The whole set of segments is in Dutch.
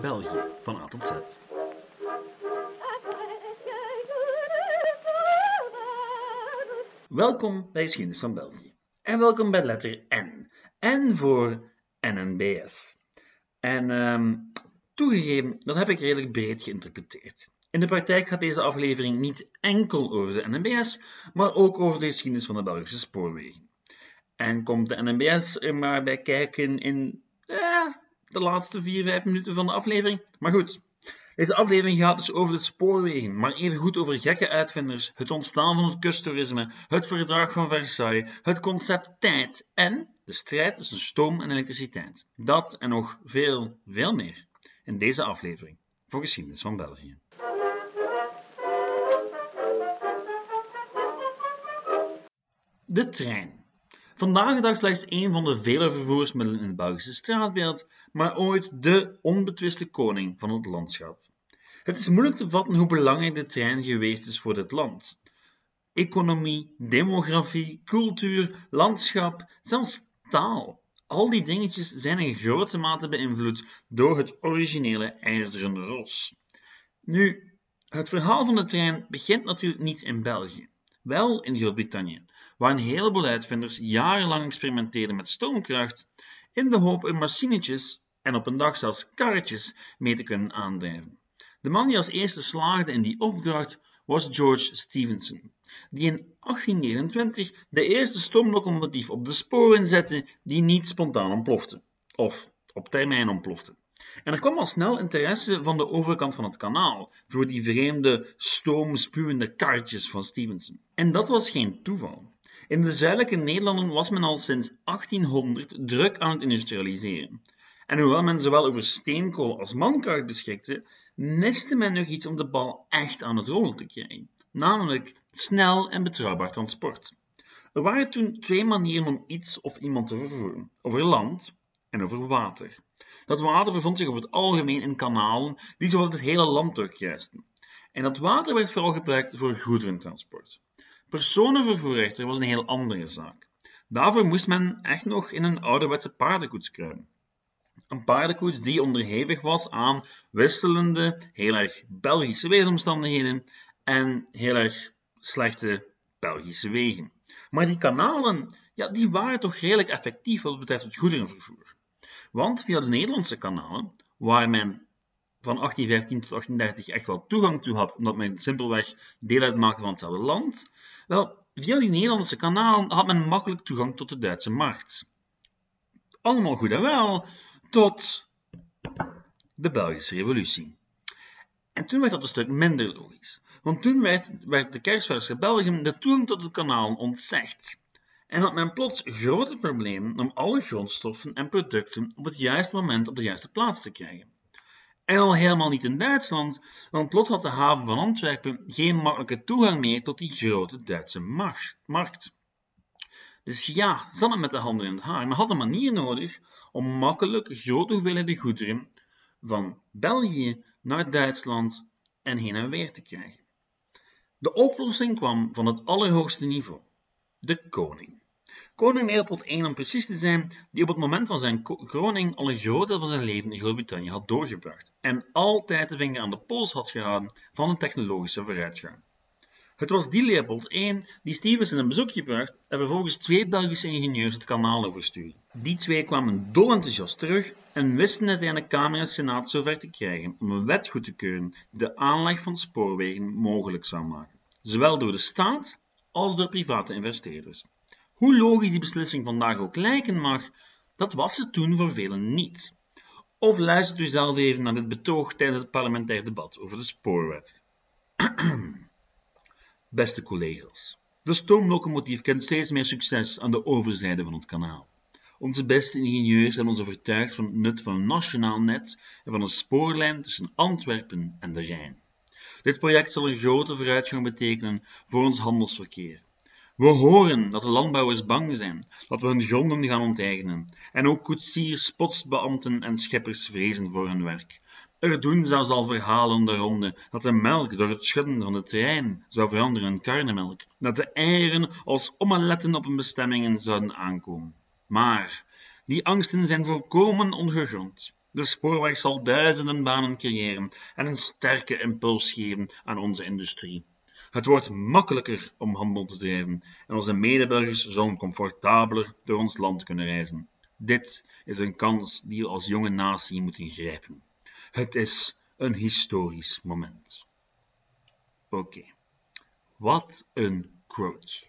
België van A tot Z. Welkom bij Geschiedenis van België. En welkom bij letter N. N voor NNBS. En um, toegegeven, dat heb ik redelijk breed geïnterpreteerd. In de praktijk gaat deze aflevering niet enkel over de NNBS, maar ook over de geschiedenis van de Belgische spoorwegen. En komt de NNBS er maar bij kijken in de laatste 4, 5 minuten van de aflevering. Maar goed, deze aflevering gaat dus over de spoorwegen, maar even goed over gekke uitvinders, het ontstaan van het kusttoerisme, het verdrag van Versailles, het concept tijd en de strijd tussen stoom en elektriciteit. Dat en nog veel, veel meer in deze aflevering voor Geschiedenis van België. De trein. Vandaag de dag slechts een van de vele vervoersmiddelen in het Belgische straatbeeld, maar ooit de onbetwiste koning van het landschap. Het is moeilijk te vatten hoe belangrijk de trein geweest is voor dit land. Economie, demografie, cultuur, landschap, zelfs taal. Al die dingetjes zijn in grote mate beïnvloed door het originele ijzeren ros. Nu, het verhaal van de trein begint natuurlijk niet in België, wel in Groot-Brittannië, waar een heleboel uitvinders jarenlang experimenteerden met stoomkracht in de hoop er machinetjes en op een dag zelfs karretjes mee te kunnen aandrijven. De man die als eerste slaagde in die opdracht was George Stephenson, die in 1829 de eerste stoomlocomotief op de sporen zette die niet spontaan ontplofte, of op termijn ontplofte. En er kwam al snel interesse van de overkant van het kanaal voor die vreemde stoomspuwende karretjes van Stephenson. En dat was geen toeval. In de zuidelijke Nederlanden was men al sinds 1800 druk aan het industrialiseren. En hoewel men zowel over steenkool als mankracht beschikte, miste men nog iets om de bal echt aan het rollen te krijgen, namelijk snel en betrouwbaar transport. Er waren toen twee manieren om iets of iemand te vervoeren: over land en over water. Dat water bevond zich over het algemeen in kanalen die zowat het hele land doorkruisten. En dat water werd vooral gebruikt voor goederentransport. Personenvervoer echter was een heel andere zaak. Daarvoor moest men echt nog in een ouderwetse paardenkoets kruipen. Een paardenkoets die onderhevig was aan wisselende, heel erg Belgische weersomstandigheden en heel erg slechte Belgische wegen. Maar die kanalen, ja, die waren toch redelijk effectief wat betreft het goederenvervoer. Want via de Nederlandse kanalen, waar men van 1815 tot 1830 echt wel toegang toe had, omdat men simpelweg deel uitmaakte van hetzelfde land, wel, via die Nederlandse kanalen had men makkelijk toegang tot de Duitse markt. Allemaal goed en wel, tot de Belgische Revolutie. En toen werd dat een stuk minder logisch, want toen werd, de kersverse Belgium de toegang tot het kanaal ontzegd. En had men plots grote problemen om alle grondstoffen en producten op het juiste moment op de juiste plaats te krijgen. En al helemaal niet in Duitsland, want plots had de haven van Antwerpen geen makkelijke toegang meer tot die grote Duitse markt. Dus ja, zat het met de handen in het haar, maar had een manier nodig om makkelijk grote hoeveelheden goederen van België naar Duitsland en heen en weer te krijgen. De oplossing kwam van het allerhoogste niveau, de koning. Koning Leopold I, om precies te zijn, die op het moment van zijn kroning al een groot deel van zijn leven in Groot-Brittannië had doorgebracht en altijd de vinger aan de pols had gehouden van een technologische vooruitgang. Het was die Leopold I die Stevenson een bezoekje bracht en vervolgens twee Belgische ingenieurs het kanaal overstuurde. Die twee kwamen dolenthousiast terug en wisten uiteindelijk Kamer en Senaat zover te krijgen om een wet goed te keuren die de aanleg van spoorwegen mogelijk zou maken, zowel door de staat als door private investeerders. Hoe logisch die beslissing vandaag ook lijken mag, dat was het toen voor velen niet. Of luistert u zelf even naar dit betoog tijdens het parlementair debat over de spoorwet. Beste collega's, de stoomlocomotief kent steeds meer succes aan de overzijde van het kanaal. Onze beste ingenieurs hebben ons overtuigd van het nut van een nationaal net en van een spoorlijn tussen Antwerpen en de Rijn. Dit project zal een grote vooruitgang betekenen voor ons handelsverkeer. We horen dat de landbouwers bang zijn dat we hun gronden gaan onteigenen, en ook koetsiers, postbeambten en scheppers vrezen voor hun werk. Er doen zelfs al verhalen de ronde dat de melk door het schudden van de trein zou veranderen in karnemelk, dat de eieren als omeletten op hun bestemmingen zouden aankomen. Maar die angsten zijn volkomen ongegrond. De spoorweg zal duizenden banen creëren en een sterke impuls geven aan onze industrie. Het wordt makkelijker om handel te drijven en onze medeburgers zullen comfortabeler door ons land kunnen reizen. Dit is een kans die we als jonge natie moeten grijpen. Het is een historisch moment. Oké, wat een quote.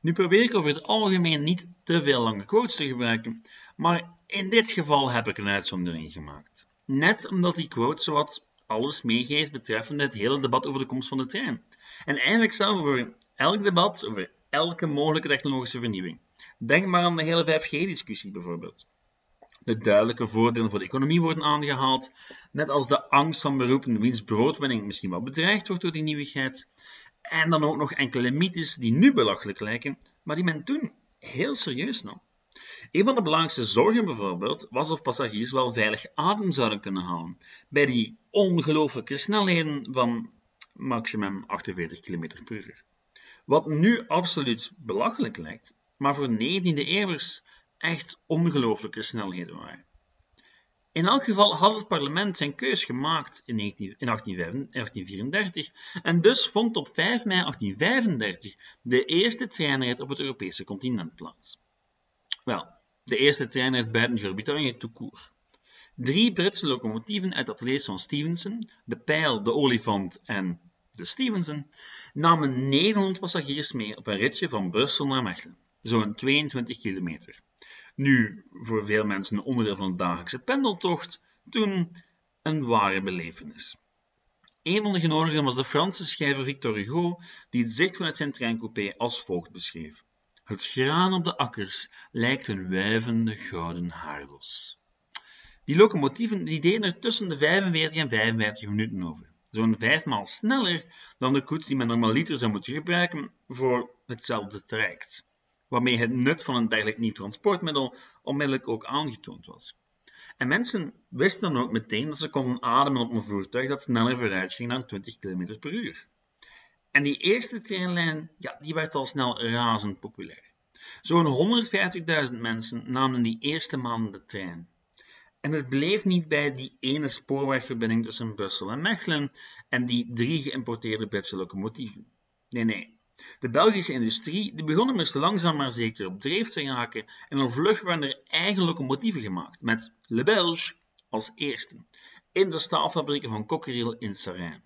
Nu probeer ik over het algemeen niet te veel lange quotes te gebruiken, maar in dit geval heb ik een uitzondering gemaakt. Net omdat die quote zowat alles meegeeft betreffende het hele debat over de komst van de trein. En eigenlijk zelf over elk debat, over elke mogelijke technologische vernieuwing. Denk maar aan de hele 5G-discussie bijvoorbeeld. De duidelijke voordelen voor de economie worden aangehaald, net als de angst van beroepen wiens broodwinning misschien wel bedreigd wordt door die nieuwigheid. En dan ook nog enkele mythes die nu belachelijk lijken, maar die men toen heel serieus nam. Een van de belangrijkste zorgen bijvoorbeeld was of passagiers wel veilig adem zouden kunnen halen bij die ongelooflijke snelheden van maximum 48 km per uur. Wat nu absoluut belachelijk lijkt, maar voor 19e eeuwers echt ongelooflijke snelheden waren. In elk geval had het parlement zijn keus gemaakt in 1834 en dus vond op 5 mei 1835 de eerste treinrit op het Europese continent plaats. Wel, de eerste treinrit buiten Groot-Brittannië toekoer. Drie Britse locomotieven uit ateliers van Stevenson, de Pijl, de Olifant en de Stevenson, namen 900 passagiers mee op een ritje van Brussel naar Mechelen, zo'n 22 kilometer. Nu, voor veel mensen een onderdeel van de dagelijkse pendeltocht, toen een ware belevenis. Een van de genodigden was de Franse schrijver Victor Hugo, die het zicht vanuit zijn treincoupé als volgt beschreef. Het graan op de akkers lijkt een wuivende gouden haardos. Die locomotieven die deden er tussen de 45 en 55 minuten over. Zo'n vijfmaal sneller dan de koets die men normaliter zou moeten gebruiken voor hetzelfde traject waarmee het nut van een dergelijk nieuw transportmiddel onmiddellijk ook aangetoond was. En mensen wisten dan ook meteen dat ze konden ademen op een voertuig dat sneller vooruit ging dan 20 km per uur. En die eerste treinlijn, ja, die werd al snel razend populair. Zo'n 150.000 mensen namen die eerste maanden de trein. En het bleef niet bij die ene spoorwegverbinding tussen Brussel en Mechelen en die drie geïmporteerde Britse locomotieven. Nee, nee, de Belgische industrie die begon immers langzaam maar zeker op dreef te raken en al vlug werden er eigen locomotieven gemaakt, met Le Belge als eerste, in de staalfabrieken van Cockerill in Seraing.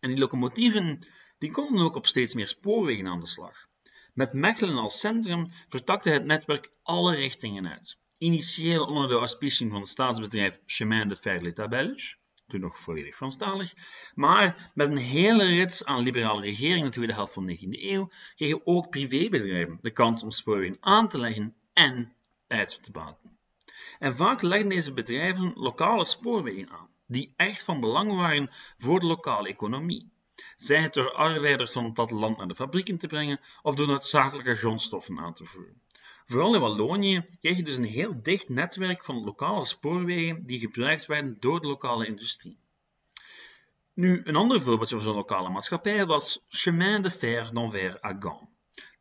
En die locomotieven die konden ook op steeds meer spoorwegen aan de slag. Met Mechelen als centrum vertakte het netwerk alle richtingen uit. Initieel onder de auspiciën van het staatsbedrijf Chemin de Fer l'État Belge, toen nog volledig Franstalig, maar met een hele rits aan liberale regeringen in de tweede helft van de 19e eeuw kregen ook privébedrijven de kans om spoorwegen aan te leggen en uit te baten. En vaak legden deze bedrijven lokale spoorwegen aan, die echt van belang waren voor de lokale economie. Zij het door arbeiders van het platteland naar de fabrieken te brengen of door noodzakelijke grondstoffen aan te voeren. Vooral in Wallonië kreeg je dus een heel dicht netwerk van lokale spoorwegen die gebruikt werden door de lokale industrie. Nu, een ander voorbeeld van zo'n lokale maatschappij was Chemin de Fer d'Anvers à Gand.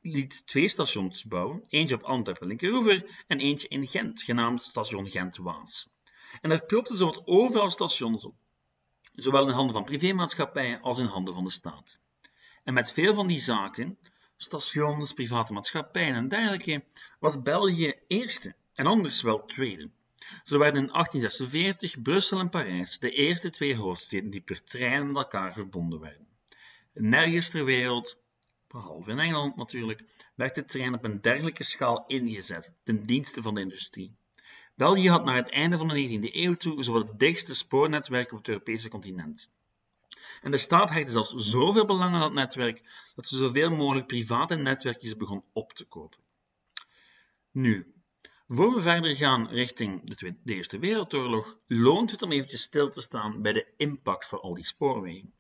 Die liet twee stations bouwen, eentje op Antwerpen-Linkeroever en eentje in Gent, genaamd station Gent-Waas. En er propten zowat overal stations op, zowel in handen van privémaatschappijen als in handen van de staat. En met veel van die zaken stations, private maatschappijen en dergelijke, was België eerste en anders wel tweede. Zo werden in 1846 Brussel en Parijs de eerste twee hoofdsteden die per trein met elkaar verbonden werden. Nergens ter wereld, behalve in Engeland natuurlijk, werd de trein op een dergelijke schaal ingezet ten dienste van de industrie. België had naar het einde van de 19e eeuw toe zowel het dichtste spoornetwerk op het Europese continent. En de staat hechtte zelfs zoveel belang aan dat netwerk dat ze zoveel mogelijk private netwerkjes begon op te kopen. Nu, voor we verder gaan richting de, Eerste Wereldoorlog, loont het om eventjes stil te staan bij de impact van al die spoorwegen.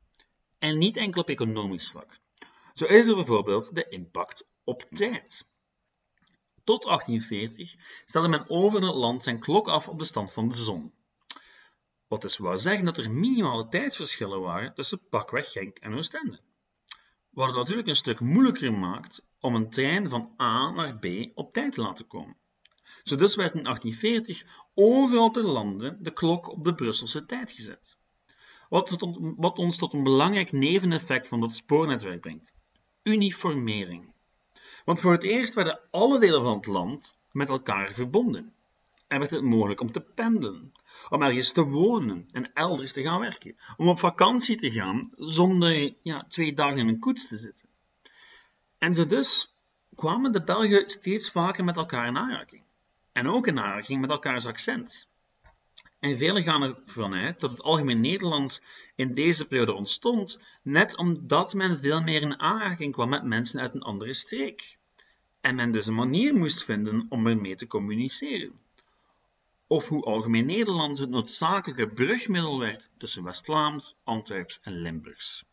En niet enkel op economisch vlak. Zo is er bijvoorbeeld de impact op tijd. Tot 1840 stelde men over het land zijn klok af op de stand van de zon. Wat dus wou zeggen dat er minimale tijdsverschillen waren tussen pakweg Genk en Oostende. Wat het natuurlijk een stuk moeilijker maakt om een trein van A naar B op tijd te laten komen. Zo dus werd in 1840 overal ter landen de klok op de Brusselse tijd gezet. Wat, ons tot een belangrijk neveneffect van dat spoornetwerk brengt. Uniformering. Want voor het eerst werden alle delen van het land met elkaar verbonden. En werd het mogelijk om te pendelen, om ergens te wonen en elders te gaan werken, om op vakantie te gaan zonder ja, twee dagen in een koets te zitten. En zo dus kwamen de Belgen steeds vaker met elkaar in aanraking. En ook in aanraking met elkaars accent. En velen gaan ervan uit dat het algemeen Nederlands in deze periode ontstond, net omdat men veel meer in aanraking kwam met mensen uit een andere streek. En men dus een manier moest vinden om ermee te communiceren. Of hoe algemeen Nederlands het noodzakelijke brugmiddel werd tussen West-Vlaams, Antwerps en Limburgs.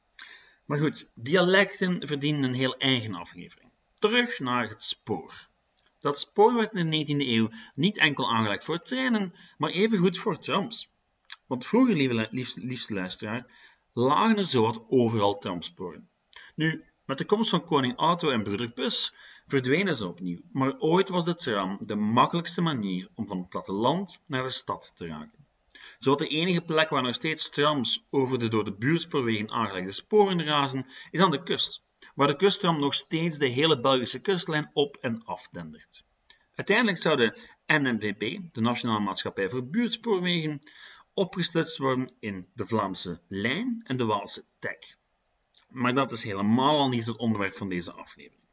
Maar goed, dialecten verdienen een heel eigen aflevering. Terug naar het spoor. Dat spoor werd in de 19e eeuw niet enkel aangelegd voor treinen, maar evengoed voor trams. Want vroeger, lieve, liefste luisteraar, lagen er zowat overal tramsporen. Nu, met de komst van koning Auto en broeder Bus verdwenen ze opnieuw, maar ooit was de tram de makkelijkste manier om van het platteland naar de stad te raken. Zowat de enige plek waar nog steeds trams over de door de buurtspoorwegen aangelegde sporen razen, is aan de kust, waar de kusttram nog steeds de hele Belgische kustlijn op en af dendert. Uiteindelijk zou de NMVP, de Nationale Maatschappij voor Buurtspoorwegen, opgesplitst worden in de Vlaamse Lijn en de Waalse TEC. Maar dat is helemaal al niet het onderwerp van deze aflevering.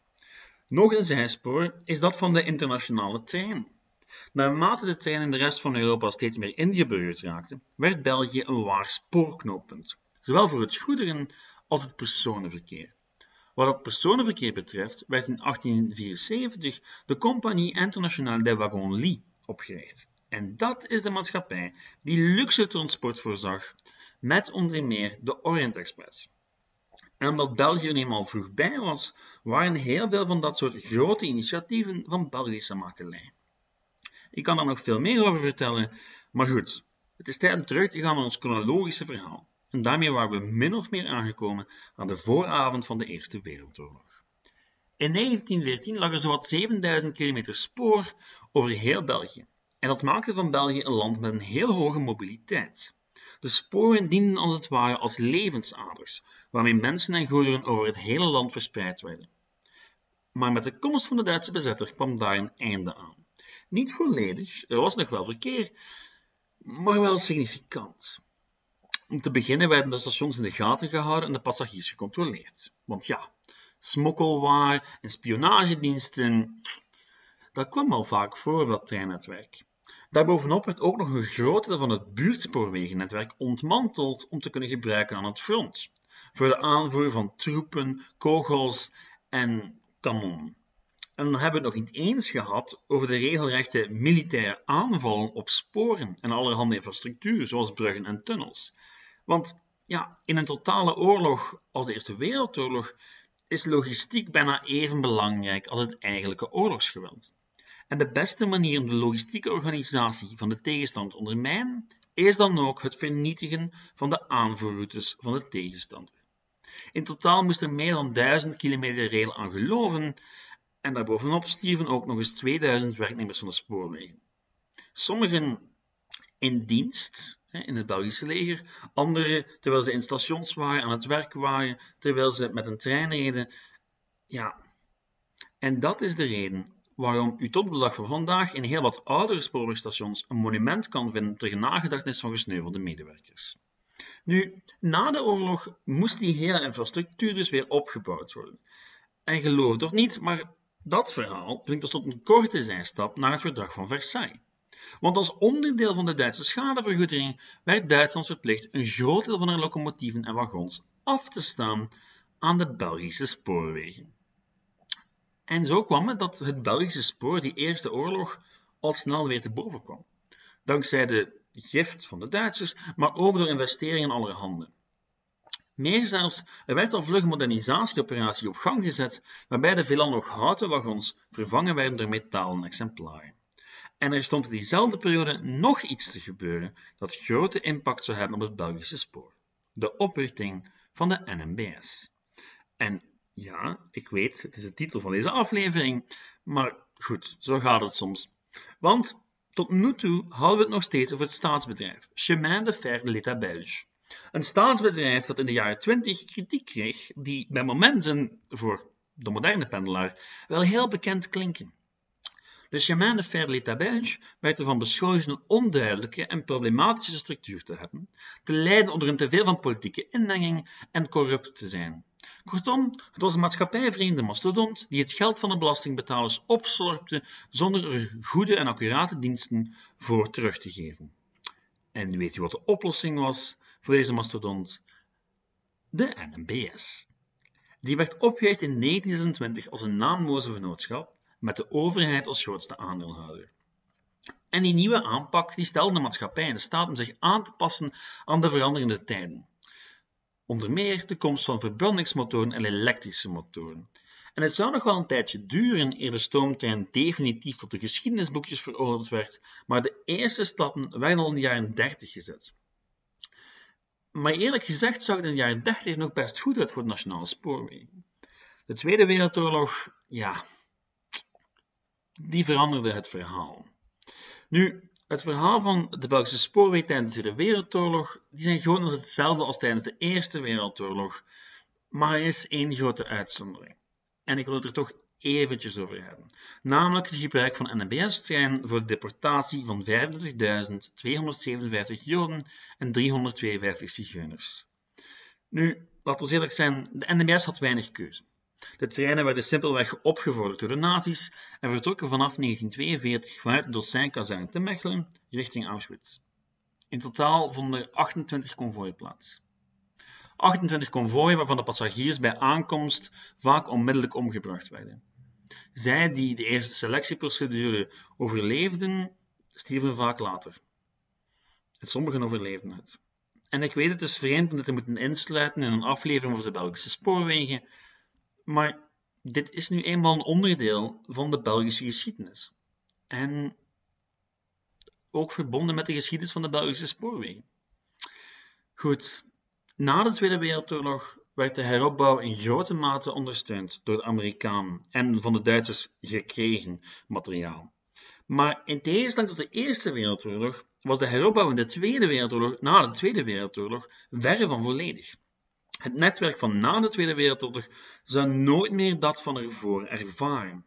Nog een zijspoor is dat van de internationale trein. Naarmate de trein in de rest van Europa steeds meer ingeburgerd raakte, werd België een waar spoorknooppunt, zowel voor het goederen- als het personenverkeer. Wat het personenverkeer betreft werd in 1874 de Compagnie Internationale des Wagons-Lits opgericht. En dat is de maatschappij die luxe transport voorzag met onder meer de Orient Express. En omdat België er eenmaal vroeg bij was, waren heel veel van dat soort grote initiatieven van Belgische makelij. Ik kan daar nog veel meer over vertellen, maar goed, het is tijd om terug te gaan naar ons chronologische verhaal. En daarmee waren we min of meer aangekomen aan de vooravond van de Eerste Wereldoorlog. In 1914 lag er zowat 7000 kilometer spoor over heel België. En dat maakte van België een land met een heel hoge mobiliteit. De sporen dienden als het ware als levensaders, waarmee mensen en goederen over het hele land verspreid werden. Maar met de komst van de Duitse bezetter kwam daar een einde aan. Niet volledig, er was nog wel verkeer, maar wel significant. Om te beginnen werden de stations in de gaten gehouden en de passagiers gecontroleerd. Want ja, smokkelwaar en spionagediensten, dat kwam al vaak voor op dat treinnetwerk. Daarbovenop werd ook nog een groot deel van het buurtspoorwegennetwerk ontmanteld om te kunnen gebruiken aan het front, voor de aanvoer van troepen, kogels en kanonnen. En dan hebben we het nog niet eens gehad over de regelrechte militaire aanvallen op sporen en allerhande infrastructuur, zoals bruggen en tunnels. Want ja, in een totale oorlog als de Eerste Wereldoorlog is logistiek bijna even belangrijk als het eigenlijke oorlogsgeweld. En de beste manier om de logistieke organisatie van de tegenstand te ondermijnen, is dan ook het vernietigen van de aanvoerroutes van de tegenstander. In totaal moest er meer dan 1000 kilometer rail aan geloven en daarbovenop stierven ook nog eens 2000 werknemers van de spoorwegen. Sommigen in dienst in het Belgische leger, anderen terwijl ze in stations waren, aan het werk waren, terwijl ze met een trein reden. Ja, en dat is de reden waarom u tot op de dag van vandaag in heel wat oudere spoorwegstations een monument kan vinden ter nagedachtenis van gesneuvelde medewerkers. Nu, na de oorlog moest die hele infrastructuur dus weer opgebouwd worden. En geloof het of niet, maar dat verhaal brengt ons tot een korte zijstap naar het verdrag van Versailles. Want als onderdeel van de Duitse schadevergoeding werd Duitsland verplicht een groot deel van haar locomotieven en wagons af te staan aan de Belgische spoorwegen. En zo kwam het dat het Belgische spoor die Eerste Oorlog al snel weer te boven kwam. Dankzij de gift van de Duitsers, maar ook door investeringen in allerhande. Meer zelfs, er werd al vlug modernisatieoperatie op gang gezet, waarbij de veelal nog houten wagons vervangen werden door metalen exemplaren. En er stond in diezelfde periode nog iets te gebeuren dat grote impact zou hebben op het Belgische spoor. De oprichting van de NMBS. En ja, ik weet, het is de titel van deze aflevering, maar goed, zo gaat het soms. Want tot nu toe houden we het nog steeds over het staatsbedrijf, Chemin de Fer de l'État Belge. Een staatsbedrijf dat in de jaren 20 kritiek kreeg, die bij momenten voor de moderne pendelaar wel heel bekend klinken. De chemin de fer de l'État belge werd ervan beschuldigd een onduidelijke en problematische structuur te hebben, te lijden onder een teveel van politieke inmenging en corrupt te zijn. Kortom, het was een maatschappijvreemde mastodont die het geld van de belastingbetalers opslorpte zonder er goede en accurate diensten voor terug te geven. En weet u wat de oplossing was voor deze mastodont? De NMBS. Die werd opgericht in 1926 als een naamloze vennootschap met de overheid als grootste aandeelhouder. En die nieuwe aanpak die stelde de maatschappij in de staat om zich aan te passen aan de veranderende tijden. Onder meer de komst van verbrandingsmotoren en elektrische motoren. En het zou nog wel een tijdje duren eer de stoomtrein definitief tot de geschiedenisboekjes veroordeeld werd, maar de eerste stappen werden al in de jaren 30 gezet. Maar eerlijk gezegd zag het in de jaren 30 nog best goed uit voor de nationale spoorwegen. De Tweede Wereldoorlog, ja, die veranderde het verhaal. Nu, het verhaal van de Belgische spoorweg tijdens de Tweede Wereldoorlog, die zijn grotendeels hetzelfde als tijdens de Eerste Wereldoorlog, maar er is één grote uitzondering. En ik wil het er toch eventjes over hebben. Namelijk het gebruik van NBS-trein voor de deportatie van 35.257 Joden en 352 Zigeuners. Nu, laten we eerlijk zijn, de NBS had weinig keuze. De treinen werden simpelweg opgevorderd door de nazi's en vertrokken vanaf 1942 vanuit de Dossijnkazerne te Mechelen richting Auschwitz. In totaal vonden er 28 konvooien plaats. 28 konvooien waarvan de passagiers bij aankomst vaak onmiddellijk omgebracht werden. Zij die de eerste selectieprocedure overleefden, stierven vaak later. En sommigen overleefden het. En ik weet het is vreemd om dit te moeten insluiten in een aflevering over de Belgische spoorwegen, maar dit is nu eenmaal een onderdeel van de Belgische geschiedenis. En ook verbonden met de geschiedenis van de Belgische spoorwegen. Goed, na de Tweede Wereldoorlog werd de heropbouw in grote mate ondersteund door de Amerikanen en van de Duitsers gekregen materiaal. Maar in tegenstelling tot de Eerste Wereldoorlog was de heropbouw in de Tweede Wereldoorlog, na de Tweede Wereldoorlog, verre van volledig. Het netwerk van na de Tweede Wereldoorlog zou nooit meer dat van ervoor ervaren.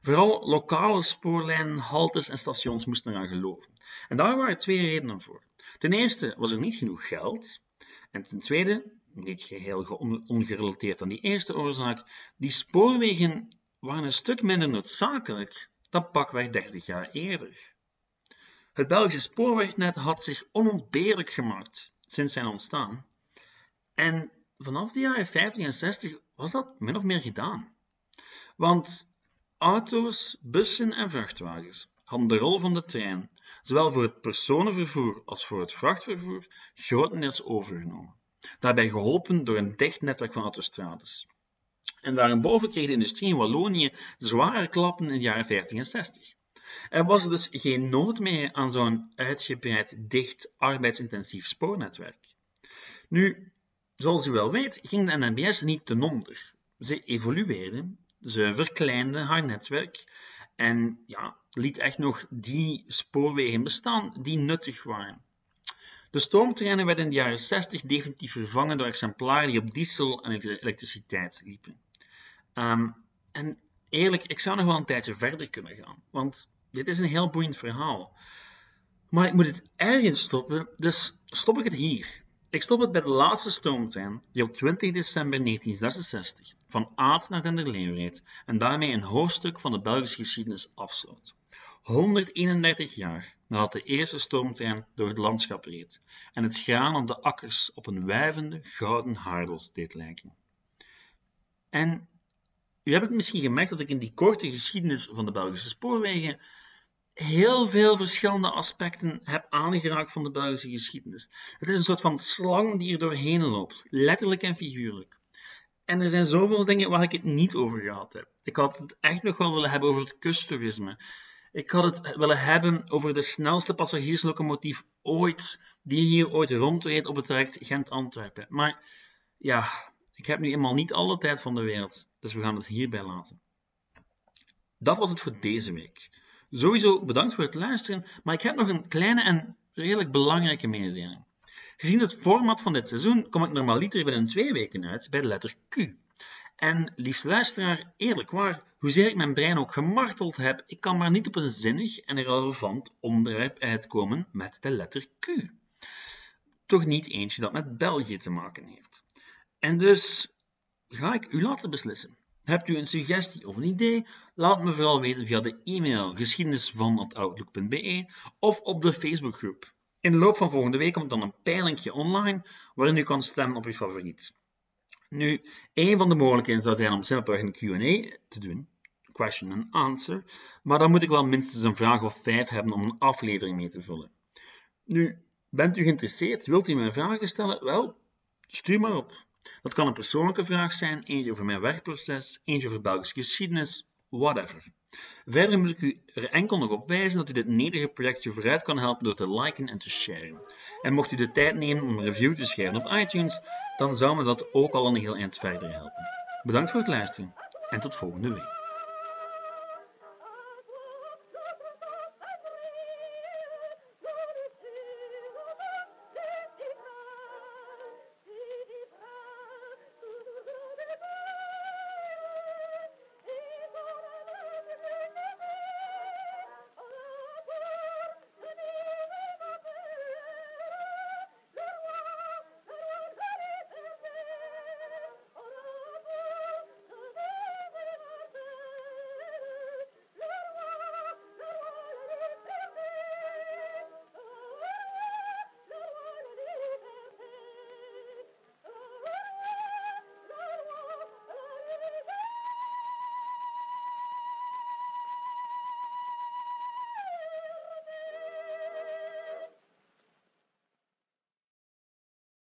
Vooral lokale spoorlijnen, haltes en stations moesten eraan geloven. En daar waren twee redenen voor. Ten eerste was er niet genoeg geld. En ten tweede, niet geheel ongerelateerd aan die eerste oorzaak, die spoorwegen waren een stuk minder noodzakelijk dan pakweg 30 jaar eerder. Het Belgische spoorwegnet had zich onontbeerlijk gemaakt sinds zijn ontstaan. En vanaf de jaren 50 en 60 was dat min of meer gedaan. Want auto's, bussen en vrachtwagens hadden de rol van de trein, zowel voor het personenvervoer als voor het vrachtvervoer, grotendeels overgenomen. Daarbij geholpen door een dicht netwerk van autostrades. En daarboven kreeg de industrie in Wallonië zware klappen in de jaren 50 en 60. Er was dus geen nood meer aan zo'n uitgebreid, dicht, arbeidsintensief spoornetwerk. Nu, Zoals u wel weet, ging de NMBS niet ten onder. Ze evolueerde, ze verkleinde haar netwerk en ja, liet echt nog die spoorwegen bestaan die nuttig waren. De stoomtreinen werden in de jaren 60 definitief vervangen door exemplaren die op diesel en elektriciteit liepen. Ehm, en eerlijk, ik zou nog wel een tijdje verder kunnen gaan, want dit is een heel boeiend verhaal. Maar ik moet het ergens stoppen, dus stop ik het hier. Ik stop het bij de laatste stoomtrein die op 20 december 1966 van Aad naar Denderleeuw reed en daarmee een hoofdstuk van de Belgische geschiedenis afsloot. 131 jaar nadat de eerste stoomtrein door het landschap reed en het graan op de akkers op een wuivende gouden haardels deed lijken. En u hebt het misschien gemerkt dat ik in die korte geschiedenis van de Belgische spoorwegen heel veel verschillende aspecten heb aangeraakt van de Belgische geschiedenis. Het is een soort van slang die er doorheen loopt, letterlijk en figuurlijk. En er zijn zoveel dingen waar ik het niet over gehad heb. Ik had het echt nog wel willen hebben over het kusttoerisme. Ik had het willen hebben over de snelste passagierslocomotief ooit, die hier ooit rondreed op het traject Gent-Antwerpen. Maar ja, ik heb nu eenmaal niet alle tijd van de wereld, dus we gaan het hierbij laten. Dat was het voor deze week. Sowieso bedankt voor het luisteren, maar ik heb nog een kleine en redelijk belangrijke mededeling. Gezien het format van dit seizoen kom ik normaliter binnen twee weken uit bij de letter Q. En liefst luisteraar, eerlijk waar, hoezeer ik mijn brein ook gemarteld heb, ik kan maar niet op een zinnig en relevant onderwerp uitkomen met de letter Q. Toch niet eentje dat met België te maken heeft. En dus ga ik u laten beslissen. Hebt u een suggestie of een idee? Laat me vooral weten via de e-mail geschiedenisvan.outlook.be of op de Facebookgroep. In de loop van volgende week komt dan een peilingje online waarin u kan stemmen op uw favoriet. Nu, een van de mogelijkheden zou zijn om simpelweg een Q&A te doen, question and answer, maar dan moet ik wel minstens een vraag of vijf hebben om een aflevering mee te vullen. Nu, bent u geïnteresseerd? Wilt u mij vragen stellen? Wel, stuur maar op. Dat kan een persoonlijke vraag zijn, eentje over mijn werkproces, eentje over Belgische geschiedenis, whatever. Verder moet ik u er enkel nog op wijzen dat u dit nederige projectje vooruit kan helpen door te liken en te sharen. En mocht u de tijd nemen om een review te schrijven op iTunes, dan zou me dat ook al een heel eind verder helpen. Bedankt voor het luisteren en tot volgende week.